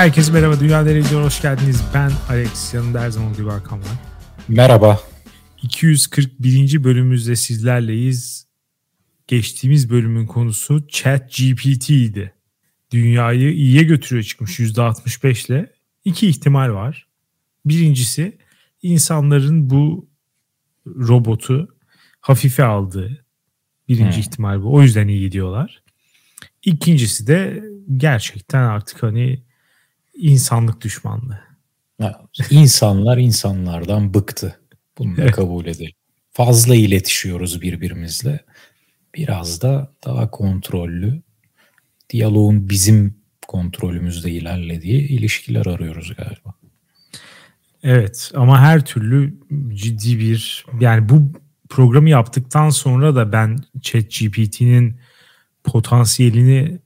herkese merhaba. Dünya Nereye hoş geldiniz. Ben Alex. Yanımda her zaman olduğu Hakan var. Merhaba. 241. bölümümüzde sizlerleyiz. Geçtiğimiz bölümün konusu Chat GPT idi. Dünyayı iyiye götürüyor çıkmış %65 ile. İki ihtimal var. Birincisi insanların bu robotu hafife aldığı birinci hmm. ihtimal bu. O yüzden iyi gidiyorlar. İkincisi de gerçekten artık hani insanlık düşmanlığı. İnsanlar insanlardan bıktı. Bunu da kabul edelim. Fazla iletişiyoruz birbirimizle. Biraz da daha kontrollü, diyaloğun bizim kontrolümüzde ilerlediği ilişkiler arıyoruz galiba. Evet ama her türlü ciddi bir yani bu programı yaptıktan sonra da ben ChatGPT'nin potansiyelini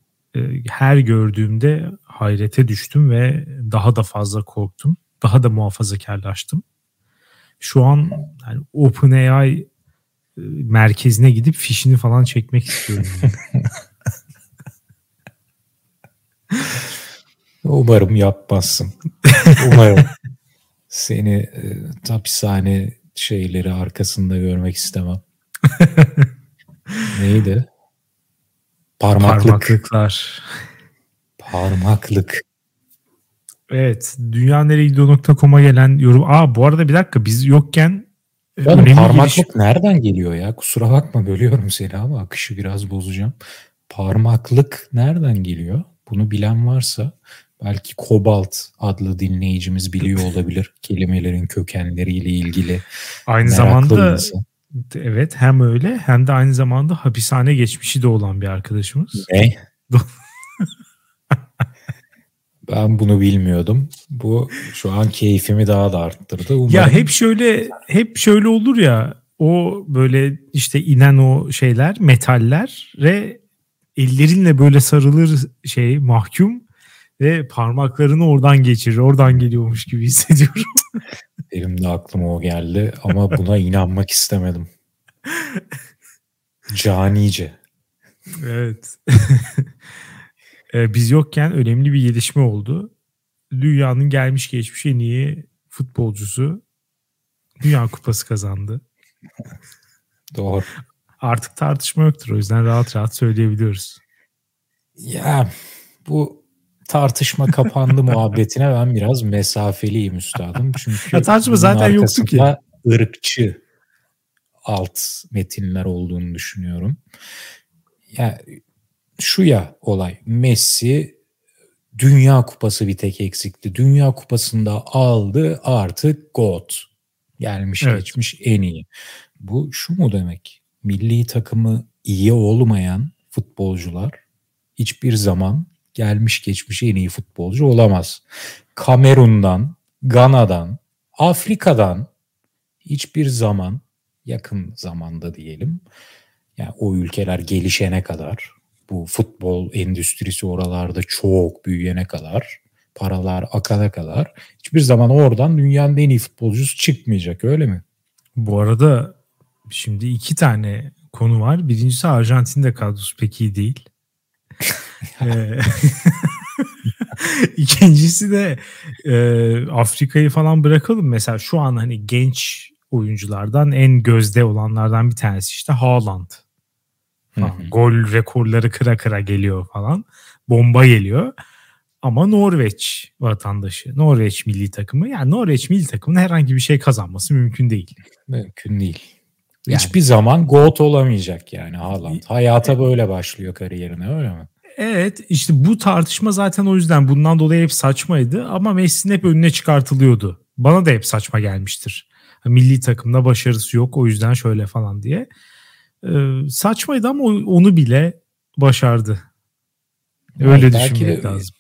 her gördüğümde hayrete düştüm ve daha da fazla korktum. Daha da muhafazakarlaştım. Şu an yani OpenAI e, merkezine gidip fişini falan çekmek istiyorum. Umarım yapmazsın. Umarım. Seni e, hapishane şeyleri arkasında görmek istemem. Neydi? Parmaklık. Parmaklıklar. Parmaklık. Evet. Dünyaneregidiyor.com'a gelen yorum. Aa bu arada bir dakika biz yokken e, Oğlum parmaklık geliş... nereden geliyor ya? Kusura bakma bölüyorum seni ama akışı biraz bozacağım. Parmaklık nereden geliyor? Bunu bilen varsa belki Kobalt adlı dinleyicimiz biliyor olabilir kelimelerin kökenleriyle ilgili. Aynı zamanda evet hem öyle hem de aynı zamanda hapishane geçmişi de olan bir arkadaşımız. Ne? Ben bunu bilmiyordum. Bu şu an keyfimi daha da arttırdı. Umarım... Ya hep şöyle hep şöyle olur ya o böyle işte inen o şeyler metaller ve ellerinle böyle sarılır şey mahkum ve parmaklarını oradan geçirir. Oradan geliyormuş gibi hissediyorum. Benim de aklıma o geldi ama buna inanmak istemedim. Canice. Evet. Ee, biz yokken önemli bir gelişme oldu. Dünyanın gelmiş geçmiş en iyi futbolcusu Dünya Kupası kazandı. Doğru. Artık tartışma yoktur. O yüzden rahat rahat söyleyebiliyoruz. Ya bu tartışma kapandı muhabbetine ben biraz mesafeliyim üstadım. Çünkü ya tartışma zaten yoktu ki. ırkçı alt metinler olduğunu düşünüyorum. Ya şu ya olay Messi Dünya Kupası bir tek eksikti. Dünya Kupası'nda aldı artık GOAT. Gelmiş evet. geçmiş en iyi. Bu şu mu demek? Milli takımı iyi olmayan futbolcular hiçbir zaman gelmiş geçmiş en iyi futbolcu olamaz. Kamerun'dan, Gana'dan, Afrika'dan hiçbir zaman yakın zamanda diyelim yani o ülkeler gelişene kadar bu futbol endüstrisi oralarda çok büyüyene kadar paralar akana kadar hiçbir zaman oradan dünyanın en iyi futbolcusu çıkmayacak öyle mi? Bu arada şimdi iki tane konu var. Birincisi Arjantin'de kadrosu pek iyi değil. Ee, İkincisi de e, Afrika'yı falan bırakalım. Mesela şu an hani genç oyunculardan en gözde olanlardan bir tanesi işte Haaland. Falan. Gol rekorları kıra kıra geliyor falan. Bomba geliyor. Ama Norveç vatandaşı, Norveç milli takımı. Yani Norveç milli takımının herhangi bir şey kazanması mümkün değil. Mümkün değil. Yani, Hiçbir zaman GOAT olamayacak yani Haaland. Hayata böyle başlıyor kariyerine öyle mi? Evet işte bu tartışma zaten o yüzden bundan dolayı hep saçmaydı ama Messi'nin hep önüne çıkartılıyordu. Bana da hep saçma gelmiştir. Milli takımda başarısı yok o yüzden şöyle falan diye. Ee, saçmaydı ama onu bile başardı. Öyle yani düşünmek de, lazım.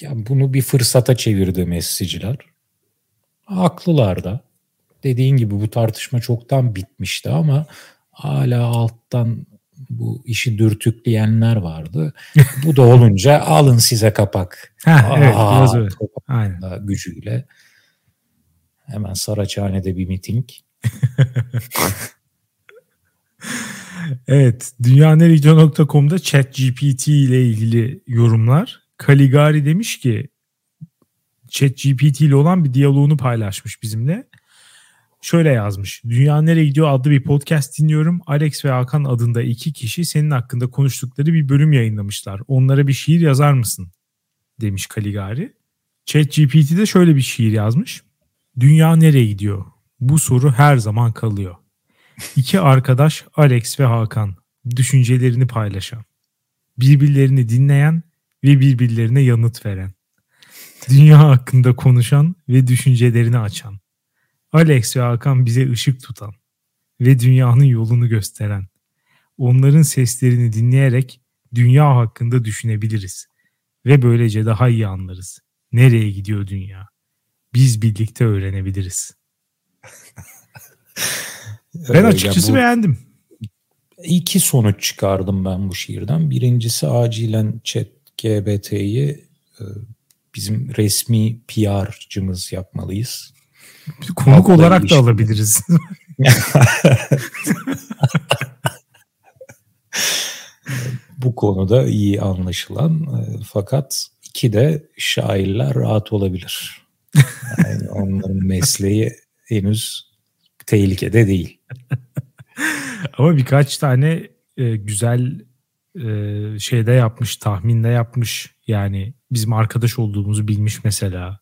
Ya bunu bir fırsata çevirdi Messi'ciler. Haklılar da. Dediğin gibi bu tartışma çoktan bitmişti ama hala alttan bu işi dürtükleyenler vardı. bu da olunca alın size kapak. Ha, evet, biraz öyle. Aynen. gücüyle. Hemen Saraçhane'de bir miting. evet. Dünyaneregion.com'da ChatGPT ile ilgili yorumlar. Caligari demiş ki ChatGPT ile olan bir diyaloğunu paylaşmış bizimle. Şöyle yazmış. Dünya Nereye Gidiyor adlı bir podcast dinliyorum. Alex ve Hakan adında iki kişi senin hakkında konuştukları bir bölüm yayınlamışlar. Onlara bir şiir yazar mısın? Demiş Kaligari. ChatGPT de şöyle bir şiir yazmış. Dünya nereye gidiyor? Bu soru her zaman kalıyor. İki arkadaş Alex ve Hakan düşüncelerini paylaşan, birbirlerini dinleyen ve birbirlerine yanıt veren, dünya hakkında konuşan ve düşüncelerini açan, Alex ve Hakan bize ışık tutan ve dünyanın yolunu gösteren, onların seslerini dinleyerek dünya hakkında düşünebiliriz ve böylece daha iyi anlarız. Nereye gidiyor dünya? Biz birlikte öğrenebiliriz. ben açıkçası bu, beğendim. İki sonuç çıkardım ben bu şiirden. Birincisi acilen chat GBT'yi e, bizim resmi PR'cımız yapmalıyız. Konuk Halkla olarak da alabiliriz. bu konuda iyi anlaşılan e, fakat iki de şairler rahat olabilir. Yani onların mesleği henüz tehlikede değil. Ama birkaç tane e, güzel e, şeyde yapmış, tahminde yapmış. Yani bizim arkadaş olduğumuzu bilmiş mesela.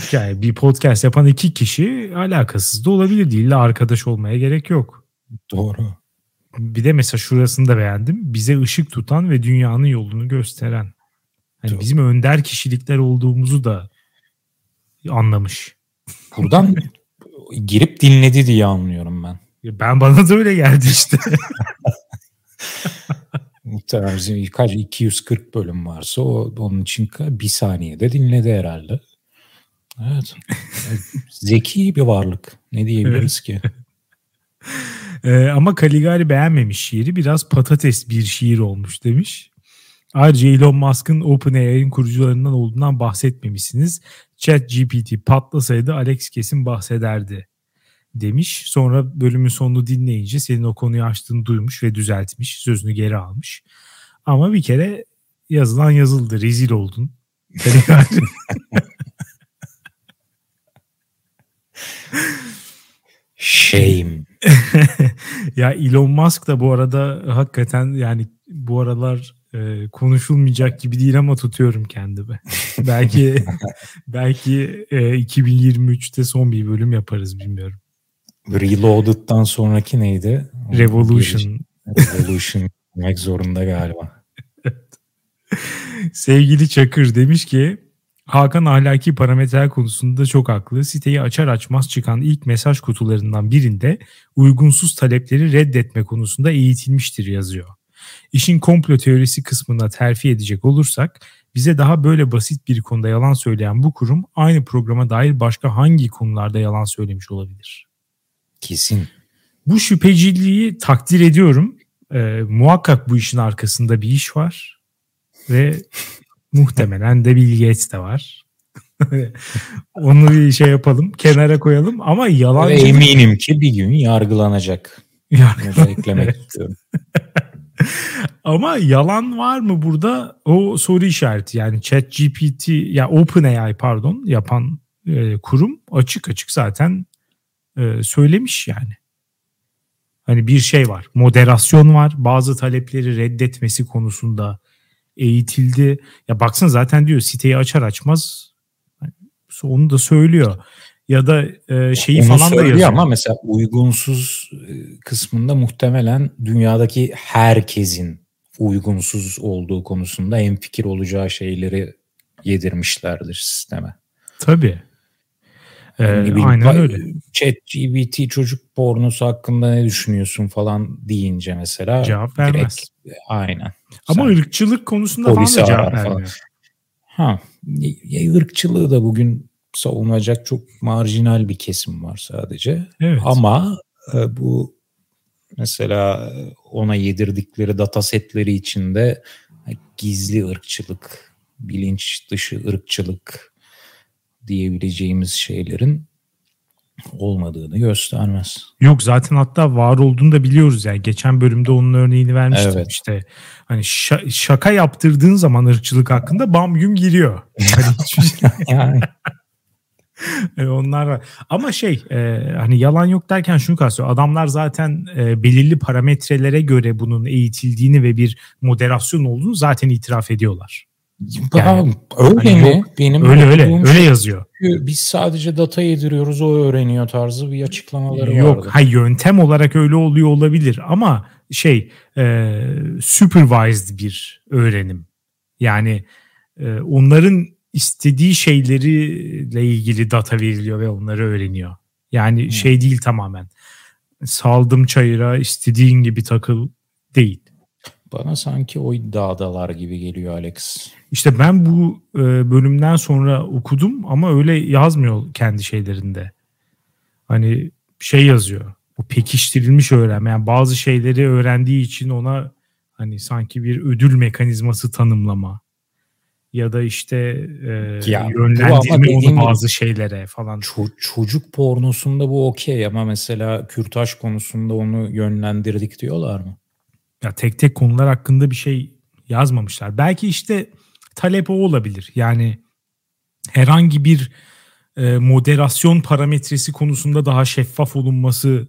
Çünkü yani bir podcast yapan iki kişi alakasız da olabilir. Değil de arkadaş olmaya gerek yok. Doğru. Bir de mesela şurasını da beğendim. Bize ışık tutan ve dünyanın yolunu gösteren. Hani bizim önder kişilikler olduğumuzu da anlamış. Buradan girip dinledi diye anlıyorum ben. Ben bana da öyle geldi işte. Muhtemelen bizim kaç 240 bölüm varsa o onun için bir saniyede dinledi herhalde. Evet. Zeki bir varlık. Ne diyebiliriz ki? ee, ama Caligari beğenmemiş şiiri. Biraz patates bir şiir olmuş demiş. Ayrıca Elon Musk'ın OpenAI'nin kurucularından olduğundan bahsetmemişsiniz. Chat GPT patlasaydı Alex kesin bahsederdi demiş. Sonra bölümün sonunu dinleyince senin o konuyu açtığını duymuş ve düzeltmiş. Sözünü geri almış. Ama bir kere yazılan yazıldı. Rezil oldun. Shame. ya Elon Musk da bu arada hakikaten yani bu aralar e, konuşulmayacak gibi değil ama tutuyorum kendimi. belki belki e, 2023'te son bir bölüm yaparız bilmiyorum. Reloaded'dan sonraki neydi? Revolution. Revolution demek zorunda galiba. Sevgili Çakır demiş ki Hakan ahlaki parametreler konusunda çok haklı. Siteyi açar açmaz çıkan ilk mesaj kutularından birinde uygunsuz talepleri reddetme konusunda eğitilmiştir yazıyor. İşin komplo teorisi kısmına terfi edecek olursak bize daha böyle basit bir konuda yalan söyleyen bu kurum aynı programa dair başka hangi konularda yalan söylemiş olabilir? Kesin. Bu şüpheciliği takdir ediyorum. Ee, muhakkak bu işin arkasında bir iş var ve muhtemelen de Bill Gates de var. Onu bir şey yapalım, kenara koyalım ama yalan. Eminim ki bir gün yargılanacak. Yargılanacak. eklemek istiyorum. Ama yalan var mı burada? O soru işareti yani Chat GPT ya yani OpenAI pardon yapan e, kurum açık açık zaten e, söylemiş yani. Hani bir şey var. Moderasyon var. Bazı talepleri reddetmesi konusunda eğitildi. Ya baksana zaten diyor siteyi açar açmaz onu da söylüyor. Ya da e, şeyi onu falan da yazıyor. ama mesela uygunsuz e, kısmında muhtemelen dünyadaki herkesin uygunsuz olduğu konusunda en fikir olacağı şeyleri yedirmişlerdir sisteme. Tabii. Ee, bileyim, aynen öyle. Chat GBT çocuk pornosu hakkında ne düşünüyorsun falan deyince mesela. Cevap vermez. Direkt, aynen. Ama Sen, ırkçılık konusunda falan da cevap vermiyor. Ha, ırkçılığı da bugün savunacak çok marjinal bir kesim var sadece. Evet. Ama e, bu mesela ona yedirdikleri datasetleri içinde gizli ırkçılık, bilinç dışı ırkçılık diyebileceğimiz şeylerin olmadığını göstermez. Yok zaten hatta var olduğunu da biliyoruz yani. Geçen bölümde onun örneğini vermiştim evet. işte. Hani şaka yaptırdığın zaman ırkçılık hakkında bam güm giriyor. Hani yani. yani onlar var. Ama şey e, hani yalan yok derken şunu kastıyor. Adamlar zaten e, belirli parametrelere göre bunun eğitildiğini ve bir moderasyon olduğunu zaten itiraf ediyorlar. Yani, öyle hani mi? Yok, Benim öyle öyle öyle şey, yazıyor. Biz sadece data yediriyoruz o öğreniyor tarzı bir açıklamaları Yok, vardı. Yok yöntem olarak öyle oluyor olabilir ama şey e, supervised bir öğrenim. Yani e, onların istediği şeyleriyle ilgili data veriliyor ve onları öğreniyor. Yani hmm. şey değil tamamen. Saldım çayıra istediğin gibi takıl değil. Bana sanki o iddiadalar gibi geliyor Alex. İşte ben bu e, bölümden sonra okudum ama öyle yazmıyor kendi şeylerinde. Hani şey yazıyor. Bu pekiştirilmiş öğrenme. Yani bazı şeyleri öğrendiği için ona hani sanki bir ödül mekanizması tanımlama ya da işte e, ya, yönlendirme onu bazı şeylere falan. Ço- çocuk pornosunda bu okey ama mesela kürtaj konusunda onu yönlendirdik diyorlar mı? Ya tek tek konular hakkında bir şey yazmamışlar. Belki işte talep o olabilir. Yani herhangi bir e, moderasyon parametresi konusunda daha şeffaf olunması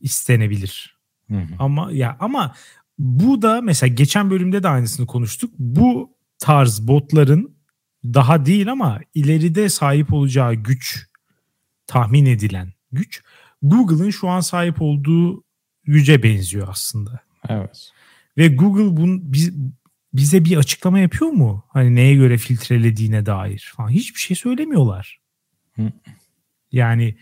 istenebilir. Hı hı. Ama ya ama bu da mesela geçen bölümde de aynısını konuştuk. Bu tarz botların daha değil ama ileride sahip olacağı güç tahmin edilen güç Google'ın şu an sahip olduğu güce benziyor aslında. Evet. Ve Google bun, biz, bize bir açıklama yapıyor mu? Hani neye göre filtrelediğine dair falan. Hiçbir şey söylemiyorlar. Hı. Yani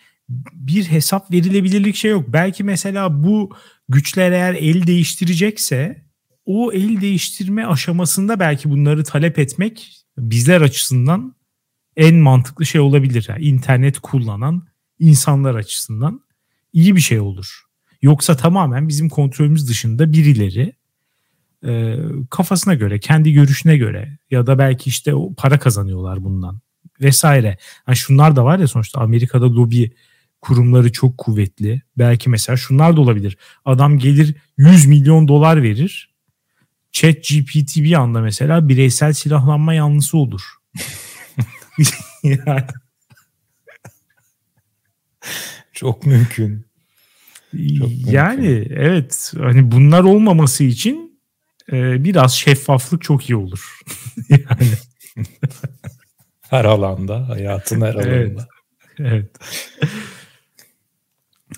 bir hesap verilebilirlik şey yok. Belki mesela bu güçler eğer el değiştirecekse o el değiştirme aşamasında belki bunları talep etmek bizler açısından en mantıklı şey olabilir. Yani internet kullanan insanlar açısından iyi bir şey olur. Yoksa tamamen bizim kontrolümüz dışında birileri e, kafasına göre, kendi görüşüne göre ya da belki işte o para kazanıyorlar bundan vesaire. Yani şunlar da var ya sonuçta Amerika'da lobi kurumları çok kuvvetli. Belki mesela şunlar da olabilir. Adam gelir 100 milyon dolar verir. Chat GPT bir anda mesela bireysel silahlanma yanlısı olur. yani. Çok mümkün. Yani evet hani bunlar olmaması için e, biraz şeffaflık çok iyi olur. yani. her alanda, hayatın her alanında. Evet. evet.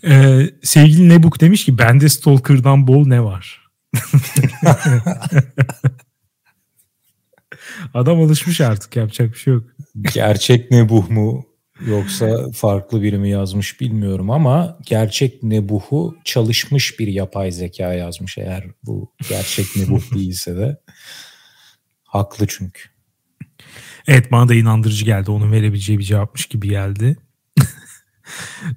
Ee, sevgili Nebuk demiş ki bende Stalker'dan bol ne var? Adam alışmış artık yapacak bir şey yok. Gerçek Nebuh mu yoksa farklı biri mi yazmış bilmiyorum ama gerçek Nebuh'u çalışmış bir yapay zeka yazmış eğer bu gerçek Nebuh değilse de. Haklı çünkü. Evet bana da inandırıcı geldi. Onun verebileceği bir cevapmış gibi geldi.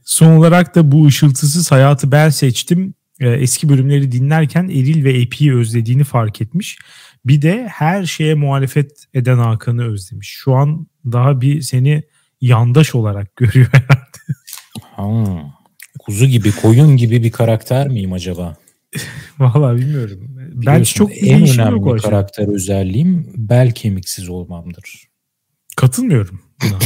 Son olarak da bu ışıltısız hayatı ben seçtim. Ee, eski bölümleri dinlerken Eril ve Epi'yi özlediğini fark etmiş. Bir de her şeye muhalefet eden Hakan'ı özlemiş. Şu an daha bir seni yandaş olarak görüyor herhalde. Ha, kuzu gibi, koyun gibi bir karakter miyim acaba? Vallahi bilmiyorum. Ben çok en önemli karakter özelliğim bel kemiksiz olmamdır. Katılmıyorum buna.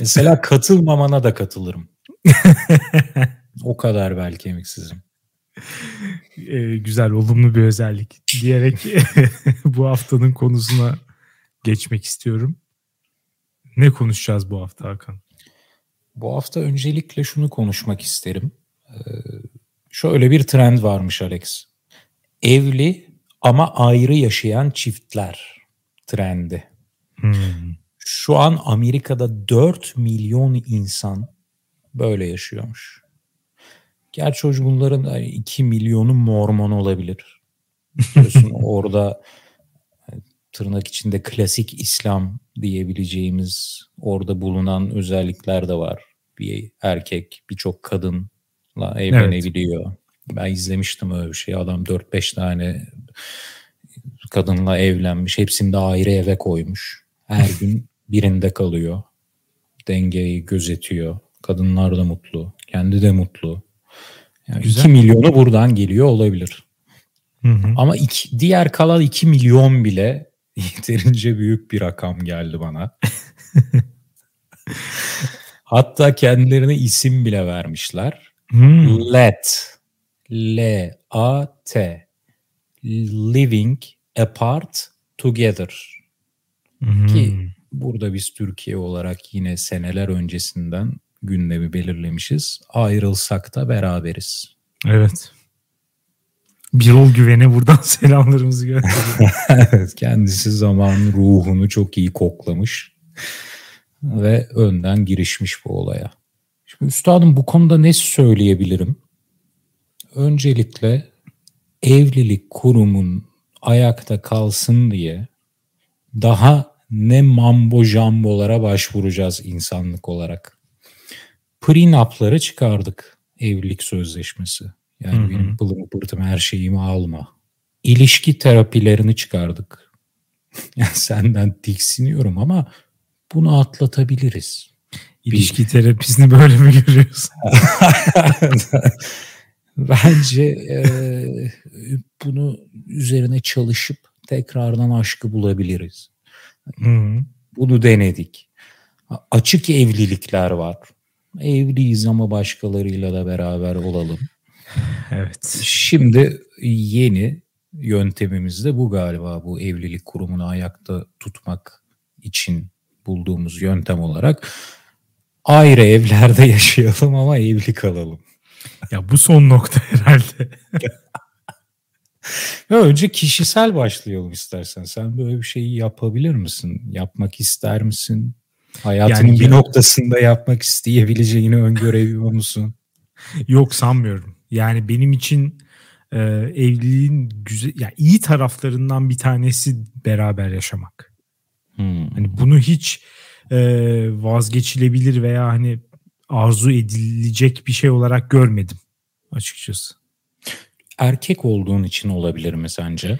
Mesela katılmamana da katılırım. o kadar bel kemiksizim. Ee, güzel, olumlu bir özellik diyerek bu haftanın konusuna geçmek istiyorum. Ne konuşacağız bu hafta Hakan? Bu hafta öncelikle şunu konuşmak isterim. Ee, şöyle bir trend varmış Alex. Evli ama ayrı yaşayan çiftler trendi. Hmm. Şu an Amerika'da 4 milyon insan böyle yaşıyormuş. Gerçi bunların 2 milyonu mormon olabilir. Biliyorsun orada tırnak içinde klasik İslam diyebileceğimiz orada bulunan özellikler de var. Bir erkek birçok kadınla evlenebiliyor. Evet. Ben izlemiştim öyle bir şey. Adam 4-5 tane kadınla evlenmiş. Hepsini de ayrı eve koymuş. Her gün birinde kalıyor. dengeyi gözetiyor. Kadınlar da mutlu. Kendi de mutlu. Yani Güzel. 2 milyonu buradan geliyor olabilir. Hı hı. Ama iki, diğer kalan 2 milyon bile yeterince büyük bir rakam geldi bana. Hatta kendilerine isim bile vermişler. Hmm. Let. L-A-T. Living apart together. Hmm. Ki burada biz Türkiye olarak yine seneler öncesinden gündemi belirlemişiz. Ayrılsak da beraberiz. Evet. Birol Güven'e buradan selamlarımızı gönderiyoruz. evet, kendisi zaman ruhunu çok iyi koklamış ve önden girişmiş bu olaya. Şimdi üstadım bu konuda ne söyleyebilirim? Öncelikle evlilik kurumun ayakta kalsın diye daha ne mambo jambolara başvuracağız insanlık olarak. Prenup'ları çıkardık evlilik sözleşmesi. Yani hı hı. benim pılımı pırtımı her şeyimi alma. İlişki terapilerini çıkardık. yani senden tiksiniyorum ama bunu atlatabiliriz. İlişki bir... terapisini böyle mi görüyorsun? Bence e, bunu üzerine çalışıp tekrardan aşkı bulabiliriz. Hı-hı. Bunu denedik. Açık evlilikler var. Evliyiz ama başkalarıyla da beraber olalım. Evet. Şimdi yeni yöntemimiz de bu galiba bu evlilik kurumunu ayakta tutmak için bulduğumuz yöntem olarak ayrı evlerde yaşayalım ama evli kalalım. Ya bu son nokta herhalde. ya önce kişisel başlayalım istersen. Sen böyle bir şeyi yapabilir misin? Yapmak ister misin? Hayatının yani bir ya... noktasında yapmak isteyebileceğini öngörebiliyor musun? Yok sanmıyorum. Yani benim için e, evliliğin güzel, yani iyi taraflarından bir tanesi beraber yaşamak. Hmm. Hani bunu hiç e, vazgeçilebilir veya hani arzu edilecek bir şey olarak görmedim açıkçası. Erkek olduğun için olabilir mi sence?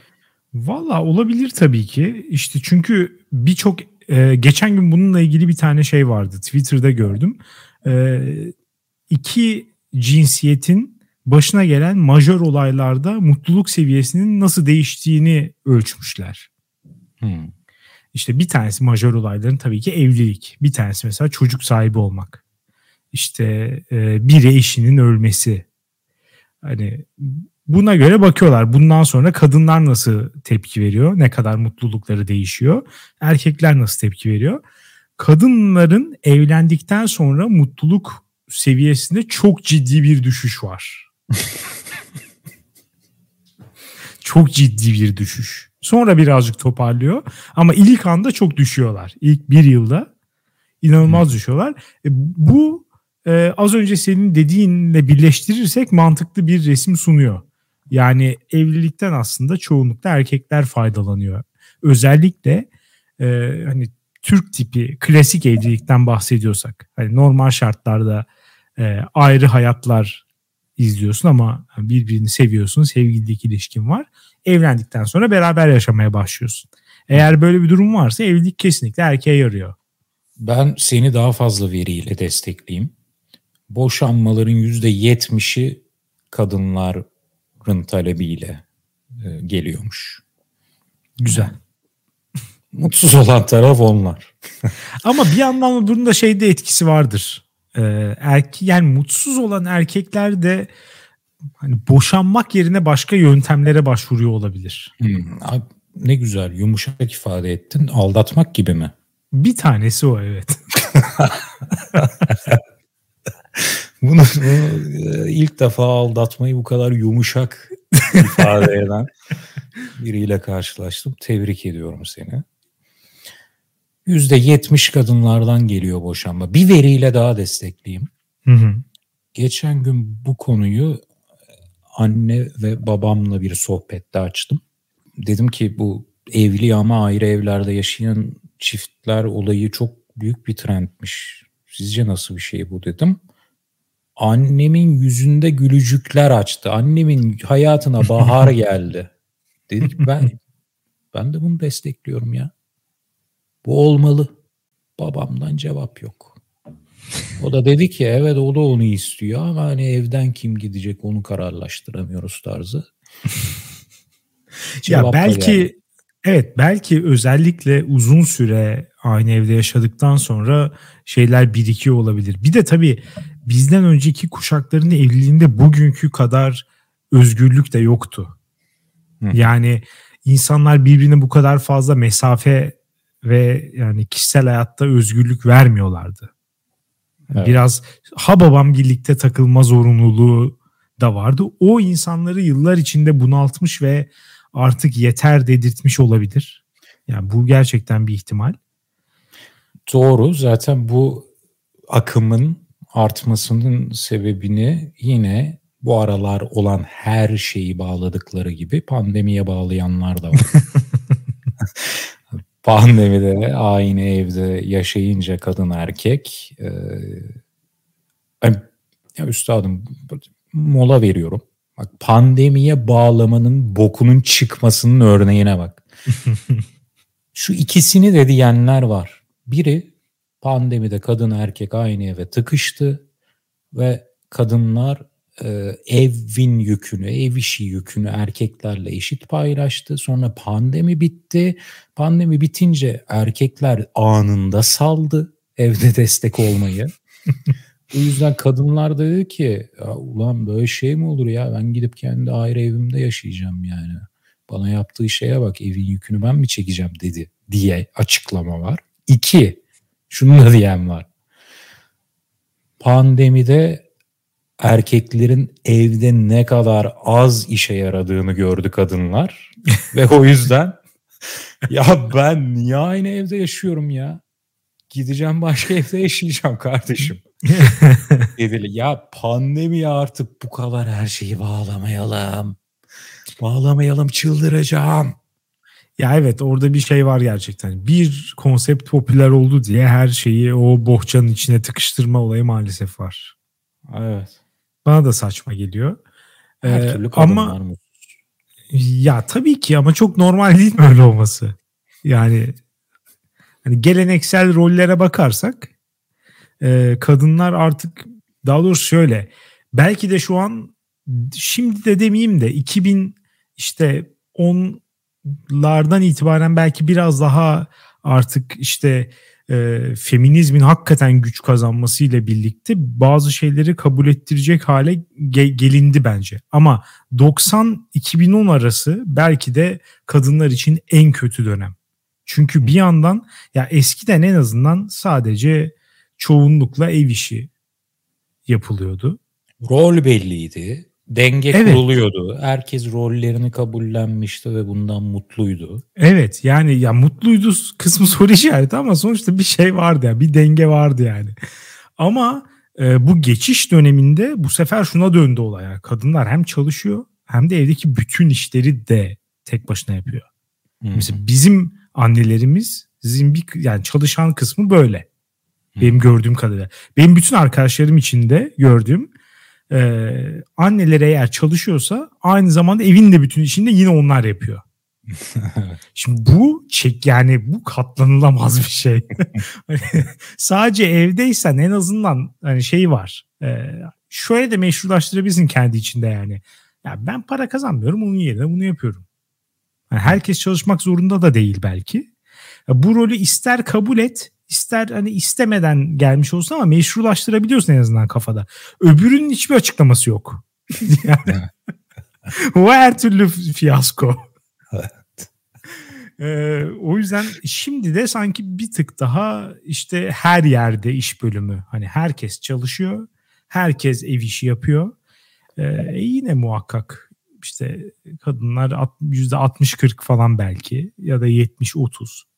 Valla olabilir tabii ki. İşte çünkü birçok e, geçen gün bununla ilgili bir tane şey vardı. Twitter'da gördüm. E, iki cinsiyetin başına gelen majör olaylarda mutluluk seviyesinin nasıl değiştiğini ölçmüşler. Hmm. İşte bir tanesi majör olayların tabii ki evlilik. Bir tanesi mesela çocuk sahibi olmak. İşte e, biri eşinin ölmesi. Hani buna göre bakıyorlar. Bundan sonra kadınlar nasıl tepki veriyor? Ne kadar mutlulukları değişiyor? Erkekler nasıl tepki veriyor? Kadınların evlendikten sonra mutluluk seviyesinde çok ciddi bir düşüş var. Çok ciddi bir düşüş. Sonra birazcık toparlıyor ama ilk anda çok düşüyorlar. İlk bir yılda inanılmaz hmm. düşüyorlar. E, bu e, az önce senin dediğinle birleştirirsek mantıklı bir resim sunuyor. Yani evlilikten aslında çoğunlukla erkekler faydalanıyor. Özellikle e, hani Türk tipi klasik evlilikten bahsediyorsak hani normal şartlarda e, ayrı hayatlar izliyorsun ama birbirini seviyorsun, sevgililik ilişkin var. Evlendikten sonra beraber yaşamaya başlıyorsun. Eğer böyle bir durum varsa evlilik kesinlikle erkeğe yarıyor. Ben seni daha fazla veriyle destekleyeyim. Boşanmaların %70'i kadınların talebiyle e, geliyormuş. Güzel. Mutsuz olan taraf onlar. Ama bir yandan bunun da şeyde etkisi vardır e, erke yani mutsuz olan erkekler de hani boşanmak yerine başka yöntemlere başvuruyor olabilir. Hmm, abi, ne güzel yumuşak ifade ettin. Aldatmak gibi mi? Bir tanesi o evet. bunu, bunu e, ilk defa aldatmayı bu kadar yumuşak ifade eden biriyle karşılaştım. Tebrik ediyorum seni. %70 kadınlardan geliyor boşanma. Bir veriyle daha destekleyeyim. Hı hı. Geçen gün bu konuyu anne ve babamla bir sohbette açtım. Dedim ki bu evli ama ayrı evlerde yaşayan çiftler olayı çok büyük bir trendmiş. Sizce nasıl bir şey bu dedim. Annemin yüzünde gülücükler açtı. Annemin hayatına bahar geldi. Dedik ben ben de bunu destekliyorum ya. Bu olmalı. Babamdan cevap yok. O da dedi ki evet o da onu istiyor ama hani evden kim gidecek onu kararlaştıramıyoruz tarzı. ya belki yani. evet belki özellikle uzun süre aynı evde yaşadıktan sonra şeyler birikiyor olabilir. Bir de tabii bizden önceki kuşakların evliliğinde bugünkü kadar özgürlük de yoktu. Hı. Yani insanlar birbirine bu kadar fazla mesafe ve yani kişisel hayatta özgürlük vermiyorlardı. Evet. Biraz ha babam birlikte takılma zorunluluğu da vardı. O insanları yıllar içinde bunaltmış ve artık yeter dedirtmiş olabilir. Yani bu gerçekten bir ihtimal. Doğru. Zaten bu akımın artmasının sebebini yine bu aralar olan her şeyi bağladıkları gibi pandemiye bağlayanlar da var. Pandemide aynı evde yaşayınca kadın erkek e, ya üstadım mola veriyorum. Bak pandemiye bağlamanın bokunun çıkmasının örneğine bak. Şu ikisini de diyenler var. Biri pandemide kadın erkek aynı eve tıkıştı ve kadınlar e, evin yükünü, ev işi yükünü erkeklerle eşit paylaştı. Sonra pandemi bitti. Pandemi bitince erkekler anında saldı evde destek olmayı. o yüzden kadınlar da dedi ki ya ulan böyle şey mi olur ya ben gidip kendi ayrı evimde yaşayacağım yani. Bana yaptığı şeye bak evin yükünü ben mi çekeceğim dedi diye açıklama var. İki, şunu da diyen var. Pandemide erkeklerin evde ne kadar az işe yaradığını gördü kadınlar. Ve o yüzden ya ben niye aynı evde yaşıyorum ya? Gideceğim başka evde yaşayacağım kardeşim. Dedi ya pandemi artık bu kadar her şeyi bağlamayalım. Bağlamayalım çıldıracağım. Ya evet orada bir şey var gerçekten. Bir konsept popüler oldu diye her şeyi o bohçanın içine tıkıştırma olayı maalesef var. Evet. Bana da saçma geliyor. Her ee, türlü ama mı? ya tabii ki ama çok normal değil mi öyle olması? Yani hani geleneksel rollere bakarsak e, kadınlar artık daha doğrusu şöyle belki de şu an şimdi de demeyeyim de 2000 işte 10'lardan itibaren belki biraz daha artık işte e, feminizmin hakikaten güç kazanmasıyla birlikte bazı şeyleri kabul ettirecek hale ge- gelindi bence. Ama 90-2010 arası belki de kadınlar için en kötü dönem. Çünkü bir yandan ya eskiden en azından sadece çoğunlukla ev işi yapılıyordu. Rol belliydi. Denge evet. kuruluyordu. Herkes rollerini kabullenmişti ve bundan mutluydu. Evet yani ya mutluydu kısmı soru işareti ama sonuçta bir şey vardı ya bir denge vardı yani. Ama e, bu geçiş döneminde bu sefer şuna döndü olay. Yani kadınlar hem çalışıyor hem de evdeki bütün işleri de tek başına yapıyor. Hmm. Mesela bizim annelerimiz bizim bir yani çalışan kısmı böyle. Benim gördüğüm kadarıyla. Benim bütün arkadaşlarım içinde gördüğüm e, anneler eğer çalışıyorsa aynı zamanda evin de bütün işini de yine onlar yapıyor. Şimdi bu çek yani bu katlanılamaz bir şey. Sadece evdeysen en azından hani şey var. E, şöyle de meşrulaştırabilirsin kendi içinde yani. Ya ben para kazanmıyorum onun yerine bunu yapıyorum. Yani herkes çalışmak zorunda da değil belki. Ya bu rolü ister kabul et ister hani istemeden gelmiş olsun ama meşrulaştırabiliyorsun en azından kafada. Öbürünün hiçbir açıklaması yok. yani, o her türlü fiyasko. Ee, o yüzden şimdi de sanki bir tık daha işte her yerde iş bölümü. Hani herkes çalışıyor. Herkes ev işi yapıyor. Ee, yine muhakkak işte kadınlar %60-40 falan belki ya da 70-30.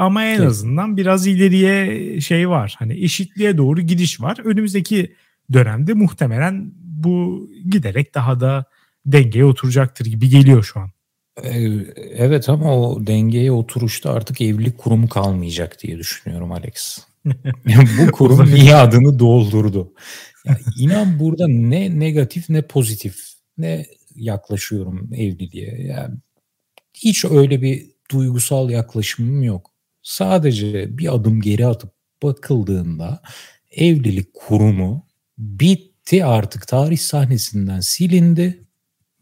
Ama en azından biraz ileriye şey var. Hani eşitliğe doğru gidiş var. Önümüzdeki dönemde muhtemelen bu giderek daha da dengeye oturacaktır gibi geliyor şu an. Evet ama o dengeye oturuşta artık evlilik kurumu kalmayacak diye düşünüyorum Alex. bu kurum niye adını doldurdu. Yani inan burada ne negatif ne pozitif ne yaklaşıyorum evliliğe. Yani hiç öyle bir duygusal yaklaşımım yok sadece bir adım geri atıp bakıldığında evlilik kurumu bitti artık tarih sahnesinden silindi.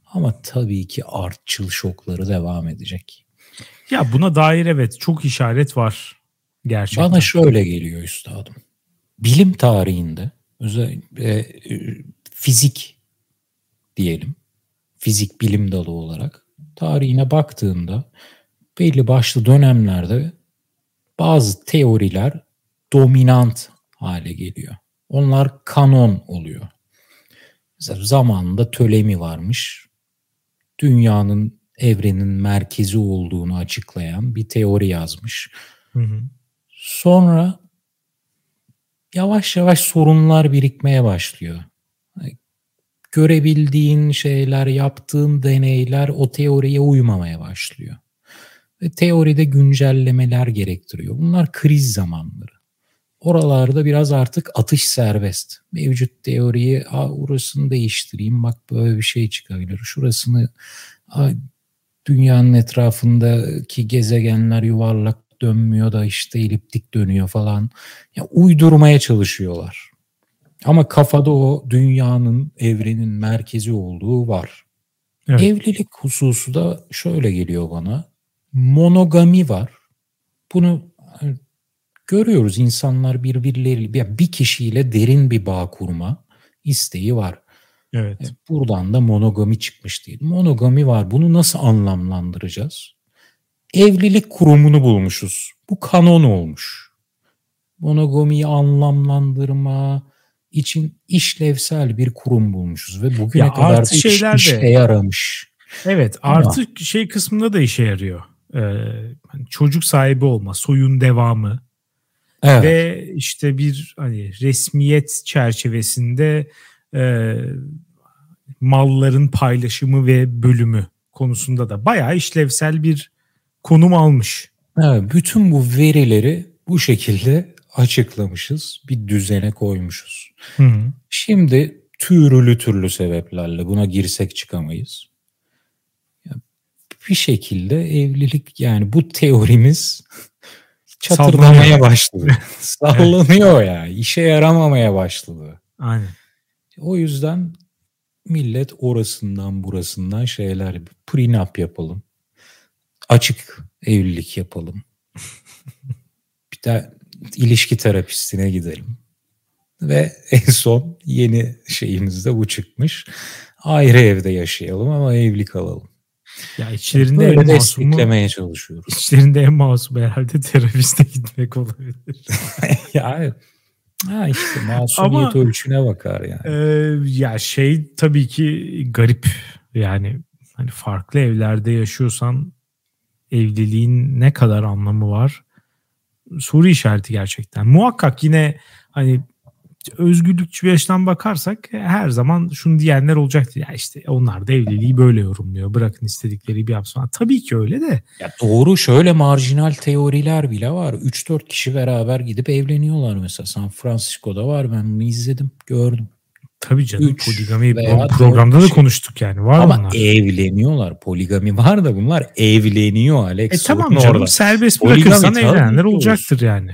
Ama tabii ki artçıl şokları devam edecek. Ya buna dair evet çok işaret var gerçekten. Bana şöyle geliyor üstadım. Bilim tarihinde özellikle e, fizik diyelim. Fizik bilim dalı olarak tarihine baktığında belli başlı dönemlerde bazı teoriler dominant hale geliyor. Onlar kanon oluyor. Mesela zamanında Tölemi varmış. Dünyanın evrenin merkezi olduğunu açıklayan bir teori yazmış. Hı hı. Sonra yavaş yavaş sorunlar birikmeye başlıyor. Görebildiğin şeyler, yaptığın deneyler o teoriye uymamaya başlıyor. Ve teoride güncellemeler gerektiriyor. Bunlar kriz zamanları. Oralarda biraz artık atış serbest. Mevcut teoriyi Aa, orasını değiştireyim bak böyle bir şey çıkabilir. Şurasını dünyanın etrafındaki gezegenler yuvarlak dönmüyor da işte eliptik dönüyor falan. Ya uydurmaya çalışıyorlar. Ama kafada o dünyanın, evrenin merkezi olduğu var. Evet. Evlilik hususu da şöyle geliyor bana. Monogami var. Bunu hani, görüyoruz insanlar birbirleriyle bir kişiyle derin bir bağ kurma isteği var. Evet. E, buradan da monogami çıkmış değil. Monogami var. Bunu nasıl anlamlandıracağız? Evlilik kurumunu bulmuşuz. Bu kanon olmuş. Monogamiyi anlamlandırma için işlevsel bir kurum bulmuşuz ve bugüne ya kadar da iş, işe yaramış. Evet, Ama, artık şey kısmında da işe yarıyor. Hani çocuk sahibi olma, soyun devamı. Evet. Ve işte bir hani resmiyet çerçevesinde e, malların paylaşımı ve bölümü konusunda da bayağı işlevsel bir konum almış. Evet, bütün bu verileri bu şekilde açıklamışız, bir düzene koymuşuz. Hı hı. Şimdi türlü türlü sebeplerle buna girsek çıkamayız. Bir şekilde evlilik yani bu teorimiz çatırdamaya başladı. Sallanıyor ya, işe yaramamaya başladı. Aynen. O yüzden millet orasından burasından şeyler prenup yapalım. Açık evlilik yapalım. bir de ilişki terapistine gidelim. Ve en son yeni şeyimizde bu çıkmış. Ayrı evde yaşayalım ama evli kalalım. Ya içlerinde Böyle en desteklemeye çalışıyoruz. İçlerinde en masum herhalde terapiste gitmek olabilir. ya Ha işte masumiyet Ama, ölçüne bakar yani. E, ya şey tabii ki garip yani hani farklı evlerde yaşıyorsan evliliğin ne kadar anlamı var? Soru işareti gerçekten. Muhakkak yine hani özgürlükçü bir açıdan bakarsak her zaman şunu diyenler olacaktır. Ya işte onlar da evliliği böyle yorumluyor. Bırakın istedikleri bir yapsın. Tabii ki öyle de. Ya doğru şöyle marjinal teoriler bile var. 3-4 kişi beraber gidip evleniyorlar mesela. San Francisco'da var ben bunu izledim gördüm. Tabii canım Üç poligami programda da konuştuk yani var Ama onlar. evleniyorlar. Poligami var da bunlar evleniyor Alex. E tamam canım orada. serbest bırakırsan evlenenler olacaktır yani.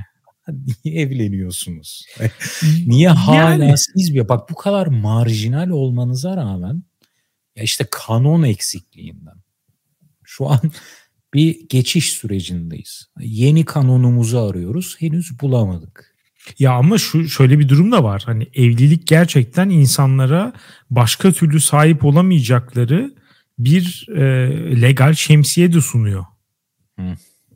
Niye evleniyorsunuz? Niye hala yani. siz bir bak bu kadar marjinal olmanıza rağmen ya işte kanon eksikliğinden. Şu an bir geçiş sürecindeyiz. Yeni kanonumuzu arıyoruz. Henüz bulamadık. Ya ama şu şöyle bir durum da var. Hani evlilik gerçekten insanlara başka türlü sahip olamayacakları bir e, legal şemsiye de sunuyor. Hı.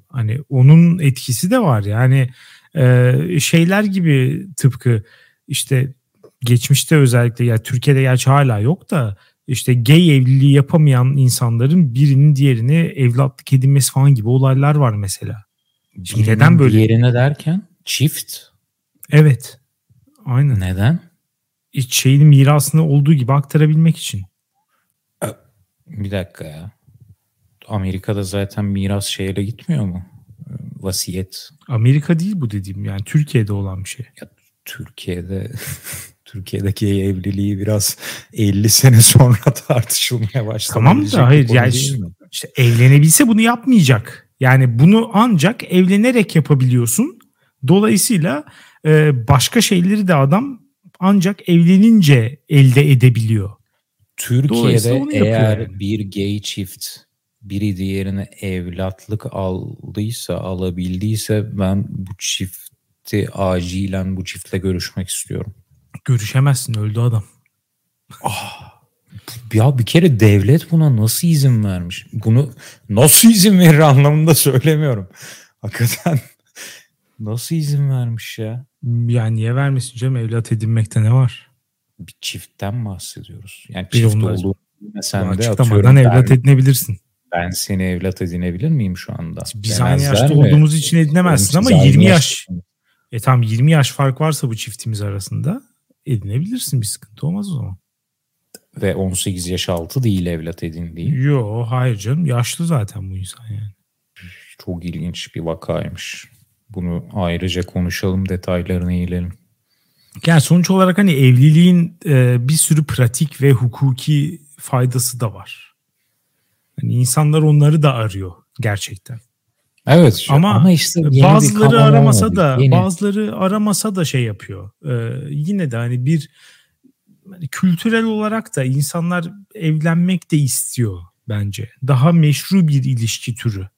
Hani onun etkisi de var. Yani ee, şeyler gibi tıpkı işte geçmişte özellikle ya yani Türkiye'de gerçi hala yok da işte gay evliliği yapamayan insanların birinin diğerini evlatlık edinmesi falan gibi olaylar var mesela. Şimdi neden böyle? Diğerine derken çift. Evet. Aynen. Neden? Hiç şeyin mirasını olduğu gibi aktarabilmek için. Bir dakika ya. Amerika'da zaten miras şeyle gitmiyor mu? Vasiyet. Amerika değil bu dediğim yani Türkiye'de olan bir şey. Ya, Türkiye'de Türkiye'deki evliliği biraz 50 sene sonra tartışılmaya başladı. Tamam da hayır yani işte evlenebilse bunu yapmayacak. Yani bunu ancak evlenerek yapabiliyorsun. Dolayısıyla e, başka şeyleri de adam ancak evlenince elde edebiliyor. Türkiye'de eğer yani. bir gay çift biri diğerine evlatlık aldıysa, alabildiyse ben bu çifti acilen bu çiftle görüşmek istiyorum. Görüşemezsin öldü adam. Ah, ya bir kere devlet buna nasıl izin vermiş? Bunu nasıl izin verir anlamında söylemiyorum. Hakikaten nasıl izin vermiş ya? Yani niye vermesin canım evlat edinmekte ne var? Bir çiftten bahsediyoruz. Yani çift olduğu sen de atıyorum. evlat edinebilirsin. Ben seni evlat edinebilir miyim şu anda? Biz aynı yaşta mi? olduğumuz için edinemezsin ama 20 yaş. yaş e tamam 20 yaş fark varsa bu çiftimiz arasında edinebilirsin bir sıkıntı olmaz o zaman. Ve 18 yaş altı değil evlat edindiği. Yo hayır canım yaşlı zaten bu insan yani. Çok ilginç bir vakaymış. Bunu ayrıca konuşalım detaylarını iyilerim. Yani sonuç olarak hani evliliğin e, bir sürü pratik ve hukuki faydası da var. Hani insanlar onları da arıyor gerçekten. Evet ama, ama işte bazıları aramasa da yeni. bazıları aramasa da şey yapıyor. Ee, yine de hani bir hani kültürel olarak da insanlar evlenmek de istiyor bence. Daha meşru bir ilişki türü.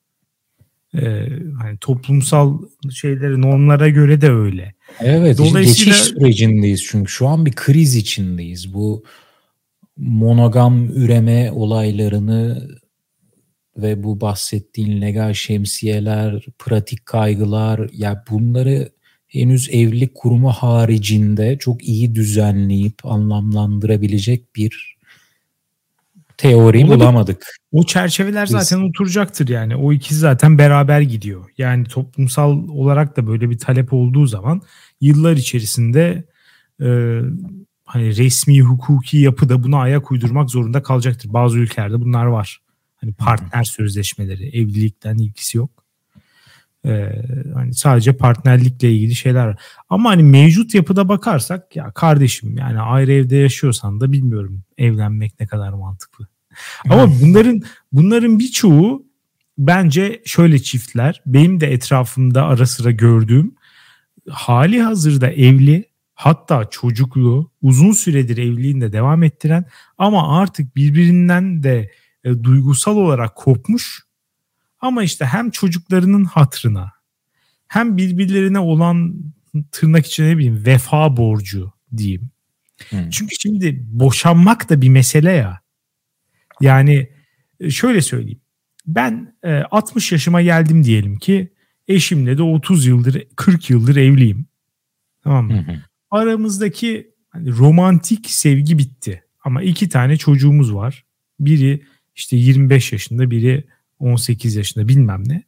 Ee, hani toplumsal şeylere, normlara göre de öyle. Evet, Dolayısıyla... geçiş sürecindeyiz çünkü şu an bir kriz içindeyiz. Bu monogam üreme olaylarını ve bu bahsettiğin legal şemsiyeler, pratik kaygılar ya bunları henüz evlilik kurumu haricinde çok iyi düzenleyip anlamlandırabilecek bir teori bulamadık. O çerçeveler Biz... zaten oturacaktır yani. O ikisi zaten beraber gidiyor. Yani toplumsal olarak da böyle bir talep olduğu zaman yıllar içerisinde e, hani resmi hukuki yapı da buna ayak uydurmak zorunda kalacaktır. Bazı ülkelerde bunlar var. Hani partner sözleşmeleri, evlilikten ilgisi yok. Ee, hani sadece partnerlikle ilgili şeyler var. Ama hani mevcut yapıda bakarsak ya kardeşim yani ayrı evde yaşıyorsan da bilmiyorum evlenmek ne kadar mantıklı. Ama bunların bunların birçoğu bence şöyle çiftler benim de etrafımda ara sıra gördüğüm hali hazırda evli hatta çocuklu uzun süredir evliliğinde devam ettiren ama artık birbirinden de e, duygusal olarak kopmuş ama işte hem çocuklarının hatrına hem birbirlerine olan tırnak içine ne bileyim vefa borcu diyeyim. Hmm. Çünkü şimdi boşanmak da bir mesele ya. Yani e, şöyle söyleyeyim. Ben e, 60 yaşıma geldim diyelim ki eşimle de 30 yıldır 40 yıldır evliyim. Tamam mı? Hı Aramızdaki hani romantik sevgi bitti. Ama iki tane çocuğumuz var. Biri işte 25 yaşında biri 18 yaşında bilmem ne.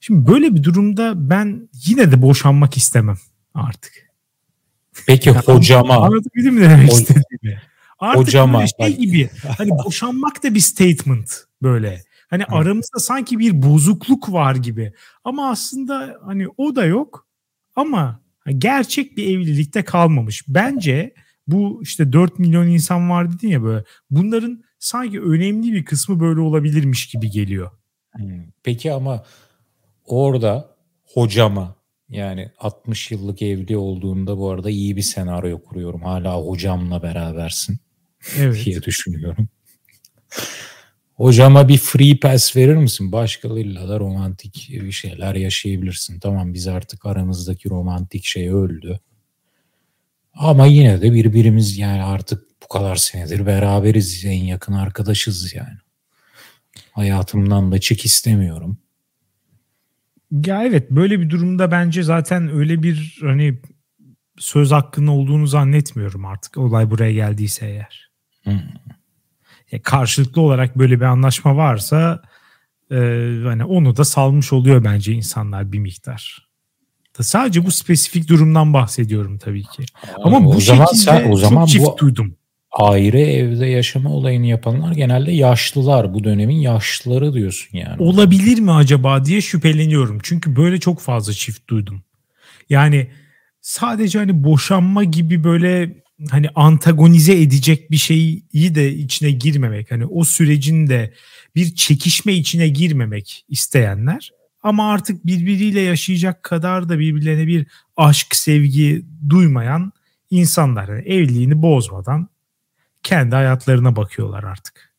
Şimdi böyle bir durumda ben yine de boşanmak istemem artık. Peki yani hocama. Anlatabildim mi demek istediğimi? Artık hocama. böyle şey gibi hani boşanmak da bir statement böyle. Hani Hı. aramızda sanki bir bozukluk var gibi. Ama aslında hani o da yok. Ama gerçek bir evlilikte kalmamış. Bence bu işte 4 milyon insan var dedin ya böyle. Bunların sanki önemli bir kısmı böyle olabilirmiş gibi geliyor. Hmm. Peki ama orada hocama yani 60 yıllık evli olduğunda bu arada iyi bir senaryo kuruyorum. Hala hocamla berabersin evet. diye düşünüyorum. Hocama bir free pass verir misin? Başkalarıyla da romantik bir şeyler yaşayabilirsin. Tamam biz artık aramızdaki romantik şey öldü. Ama yine de birbirimiz yani artık kadar senedir beraberiz. En yakın arkadaşız yani. Hayatımdan da çık istemiyorum. Ya evet böyle bir durumda bence zaten öyle bir hani söz hakkının olduğunu zannetmiyorum artık olay buraya geldiyse eğer. Hmm. Ya karşılıklı olarak böyle bir anlaşma varsa e, hani onu da salmış oluyor bence insanlar bir miktar. Sadece bu spesifik durumdan bahsediyorum tabii ki. Ama bu o zaman sen, o zaman çok çift bu, duydum ayrı evde yaşama olayını yapanlar genelde yaşlılar. Bu dönemin yaşlıları diyorsun yani. Olabilir mi acaba diye şüpheleniyorum. Çünkü böyle çok fazla çift duydum. Yani sadece hani boşanma gibi böyle hani antagonize edecek bir şeyi de içine girmemek. Hani o sürecin de bir çekişme içine girmemek isteyenler ama artık birbiriyle yaşayacak kadar da birbirlerine bir aşk, sevgi duymayan insanlar. Yani evliliğini bozmadan kendi hayatlarına bakıyorlar artık.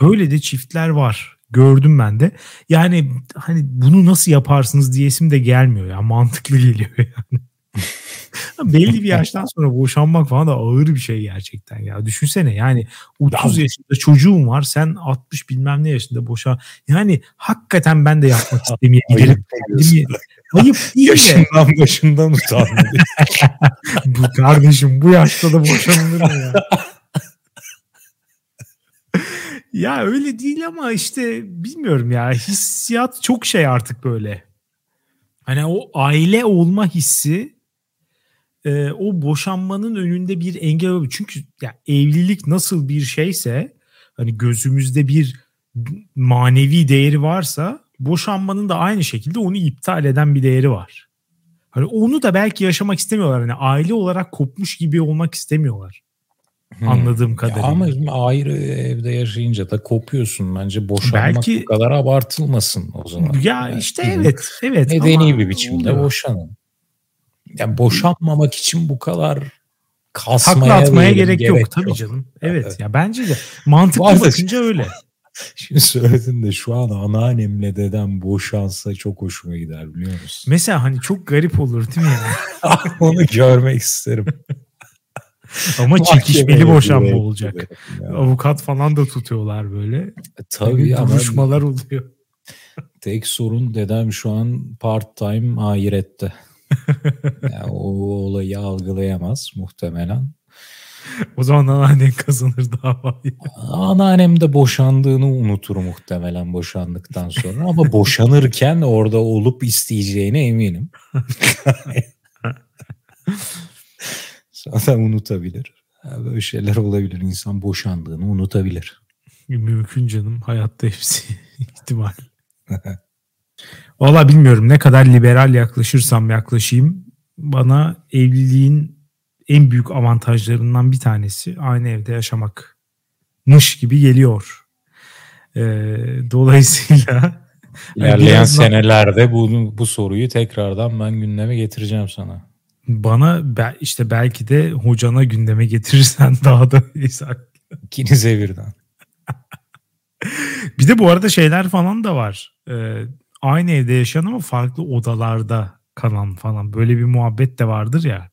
Böyle de çiftler var. Gördüm ben de. Yani hani bunu nasıl yaparsınız diyesim de gelmiyor ya. Mantıklı geliyor yani. Belli bir yaştan sonra boşanmak falan da ağır bir şey gerçekten ya. Düşünsene yani 30 yaşında çocuğun var sen 60 bilmem ne yaşında boşa. Yani hakikaten ben de yapmak istemeyebilirim. Ayıp değil Yaşından de. başından utandı. bu kardeşim bu yaşta da boşanılır mı ya? ya öyle değil ama işte bilmiyorum ya hissiyat çok şey artık böyle. Hani o aile olma hissi e, o boşanmanın önünde bir engel oluyor. Çünkü ya evlilik nasıl bir şeyse hani gözümüzde bir manevi değeri varsa boşanmanın da aynı şekilde onu iptal eden bir değeri var. Hani onu da belki yaşamak istemiyorlar. Hani aile olarak kopmuş gibi olmak istemiyorlar. Hmm. Anladığım kadarıyla. Ama ayrı evde yaşayınca da kopuyorsun bence boşanmak belki, bu kadar abartılmasın o zaman. Ya yani işte evet evet. Medeni bir biçimde oluyor. boşanın yani boşanmamak için bu kadar kasmaya Takla atmaya gerek, gerek yok, yok tabii canım. Evet, evet. ya bence de mantıklı bakınca öyle. Şimdi söyledin de şu an anneannemle dedem boşansa çok hoşuma gider biliyor musun? Mesela hani çok garip olur değil mi yani? Onu görmek isterim. Ama çekişmeli boşanma olacak. Ya. Avukat falan da tutuyorlar böyle. E, tabii ya. Duruşmalar oluyor. Tek sorun dedem şu an part time ahirette yani o olayı algılayamaz muhtemelen. O zaman anneannen kazanır davayı. Anneannem de boşandığını unutur muhtemelen boşandıktan sonra. Ama boşanırken orada olup isteyeceğine eminim. Zaten unutabilir. Böyle şeyler olabilir. İnsan boşandığını unutabilir. Mümkün canım. Hayatta hepsi ihtimal. Valla bilmiyorum ne kadar liberal yaklaşırsam yaklaşayım bana evliliğin en büyük avantajlarından bir tanesi aynı evde yaşamakmış gibi geliyor. Ee, dolayısıyla ilerleyen yani senelerde bu bu soruyu tekrardan ben gündeme getireceğim sana. Bana işte belki de hocana gündeme getirirsen daha da İkinize birden. bir de bu arada şeyler falan da var. Ee, aynı evde yaşayan ama farklı odalarda kalan falan böyle bir muhabbet de vardır ya.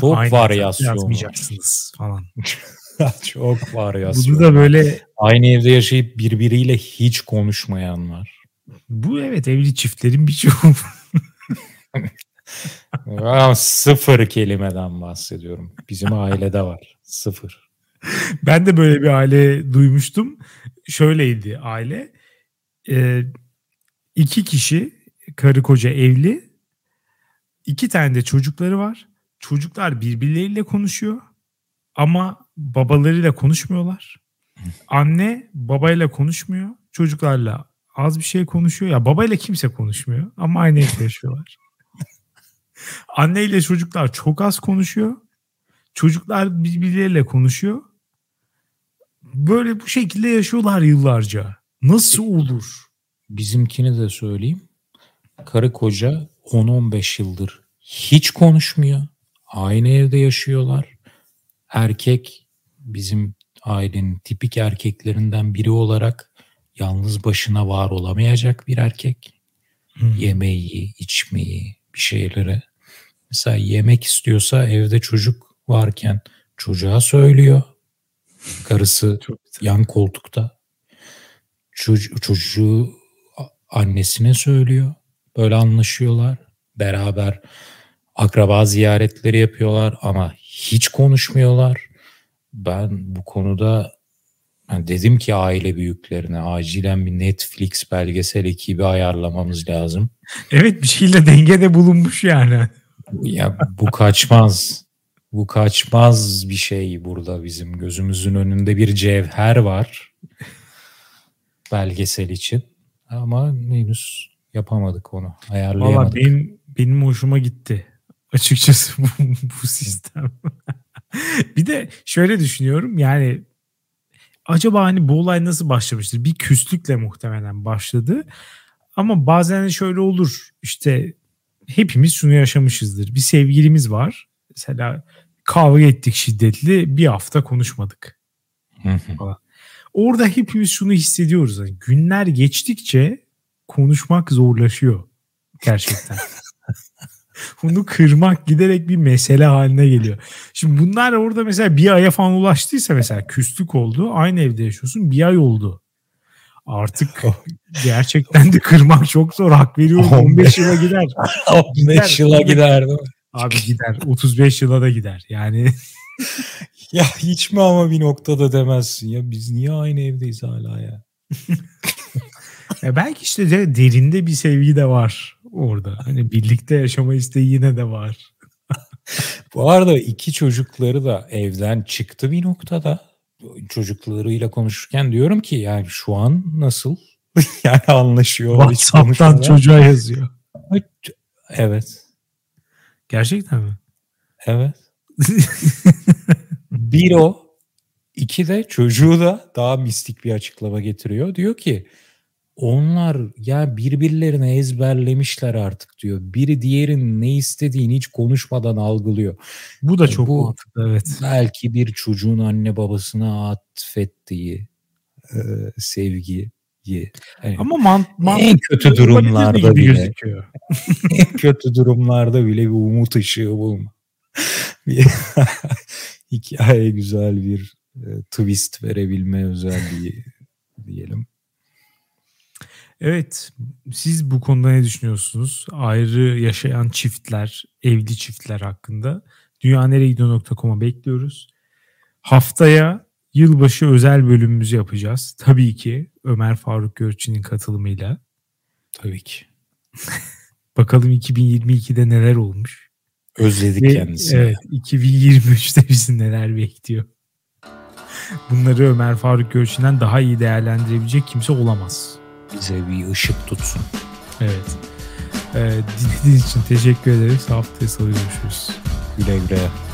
Çok aynı varyasyon yazmayacaksınız falan. Çok varyasyon. Bunu da böyle aynı evde yaşayıp birbiriyle hiç konuşmayan var. Bu evet evli çiftlerin birçoğu. sıfır kelimeden bahsediyorum. Bizim ailede var. Sıfır. Ben de böyle bir aile duymuştum. Şöyleydi aile. Ee, iki kişi karı koca evli. iki tane de çocukları var. Çocuklar birbirleriyle konuşuyor ama babalarıyla konuşmuyorlar. Anne babayla konuşmuyor. Çocuklarla az bir şey konuşuyor. Ya babayla kimse konuşmuyor ama aynı evde yaşıyorlar. Anne ile çocuklar çok az konuşuyor. Çocuklar birbirleriyle konuşuyor. Böyle bu şekilde yaşıyorlar yıllarca. Nasıl olur? Bizimkini de söyleyeyim. Karı koca 10-15 yıldır hiç konuşmuyor. Aynı evde yaşıyorlar. Erkek bizim ailenin tipik erkeklerinden biri olarak yalnız başına var olamayacak bir erkek. Hmm. Yemeği, içmeyi, bir şeylere. Mesela yemek istiyorsa evde çocuk varken çocuğa söylüyor. Karısı yan koltukta. Çocuğu, çocuğu annesine söylüyor. Böyle anlaşıyorlar. Beraber akraba ziyaretleri yapıyorlar ama hiç konuşmuyorlar. Ben bu konuda yani dedim ki aile büyüklerine acilen bir Netflix belgesel ekibi ayarlamamız lazım. Evet bir şeyle dengede bulunmuş yani. Ya bu kaçmaz. Bu kaçmaz bir şey burada bizim gözümüzün önünde bir cevher var belgesel için. Ama henüz yapamadık onu. Ayarlayamadık. Valla benim, benim hoşuma gitti. Açıkçası bu, bu sistem. bir de şöyle düşünüyorum yani acaba hani bu olay nasıl başlamıştır? Bir küslükle muhtemelen başladı. ama bazen şöyle olur. İşte hepimiz şunu yaşamışızdır. Bir sevgilimiz var. Mesela kavga ettik şiddetli bir hafta konuşmadık. falan. Orada hepimiz şunu hissediyoruz. Yani günler geçtikçe konuşmak zorlaşıyor gerçekten. Bunu kırmak giderek bir mesele haline geliyor. Şimdi bunlar orada mesela bir aya falan ulaştıysa mesela küslük oldu. Aynı evde yaşıyorsun bir ay oldu. Artık gerçekten de kırmak çok zor. Hak veriyorum 15 yıla gider. 15 yıla gider? Abi gider. 35 yıla da gider. Yani ya hiç mi ama bir noktada demezsin ya biz niye aynı evdeyiz hala ya? ya belki işte de derinde bir sevgi de var orada. Hani birlikte yaşama isteği yine de var. Bu arada iki çocukları da evden çıktı bir noktada. Çocuklarıyla konuşurken diyorum ki yani şu an nasıl? yani anlaşıyor. WhatsApp'tan çocuğa yazıyor. Evet. Gerçekten mi? Evet. Bir o. iki de çocuğu da daha mistik bir açıklama getiriyor. Diyor ki onlar ya birbirlerine ezberlemişler artık diyor. Biri diğerinin ne istediğini hiç konuşmadan algılıyor. Bu da çok Bu, mantıklı evet. Belki bir çocuğun anne babasına atfettiği e, sevgiyi. Yani Ama man, man, en kötü durumlarda bile gözüküyor. en kötü durumlarda bile bir umut ışığı bulma. Hikaye güzel bir e, twist verebilme özelliği diyelim. Evet, siz bu konuda ne düşünüyorsunuz? Ayrı yaşayan çiftler, evli çiftler hakkında dünyaneregidiyor.com'a bekliyoruz. Haftaya yılbaşı özel bölümümüzü yapacağız. Tabii ki Ömer Faruk Görçin'in katılımıyla. Tabii ki. Bakalım 2022'de neler olmuş. Özledik Ve, kendisini. Evet, 2023'te bizi neler bekliyor. Bunları Ömer Faruk Görçin'den daha iyi değerlendirebilecek kimse olamaz bize bir ışık tutsun. Evet. Ee, dinlediğiniz için teşekkür ederiz. Haftaya salı görüşürüz. Güle güle.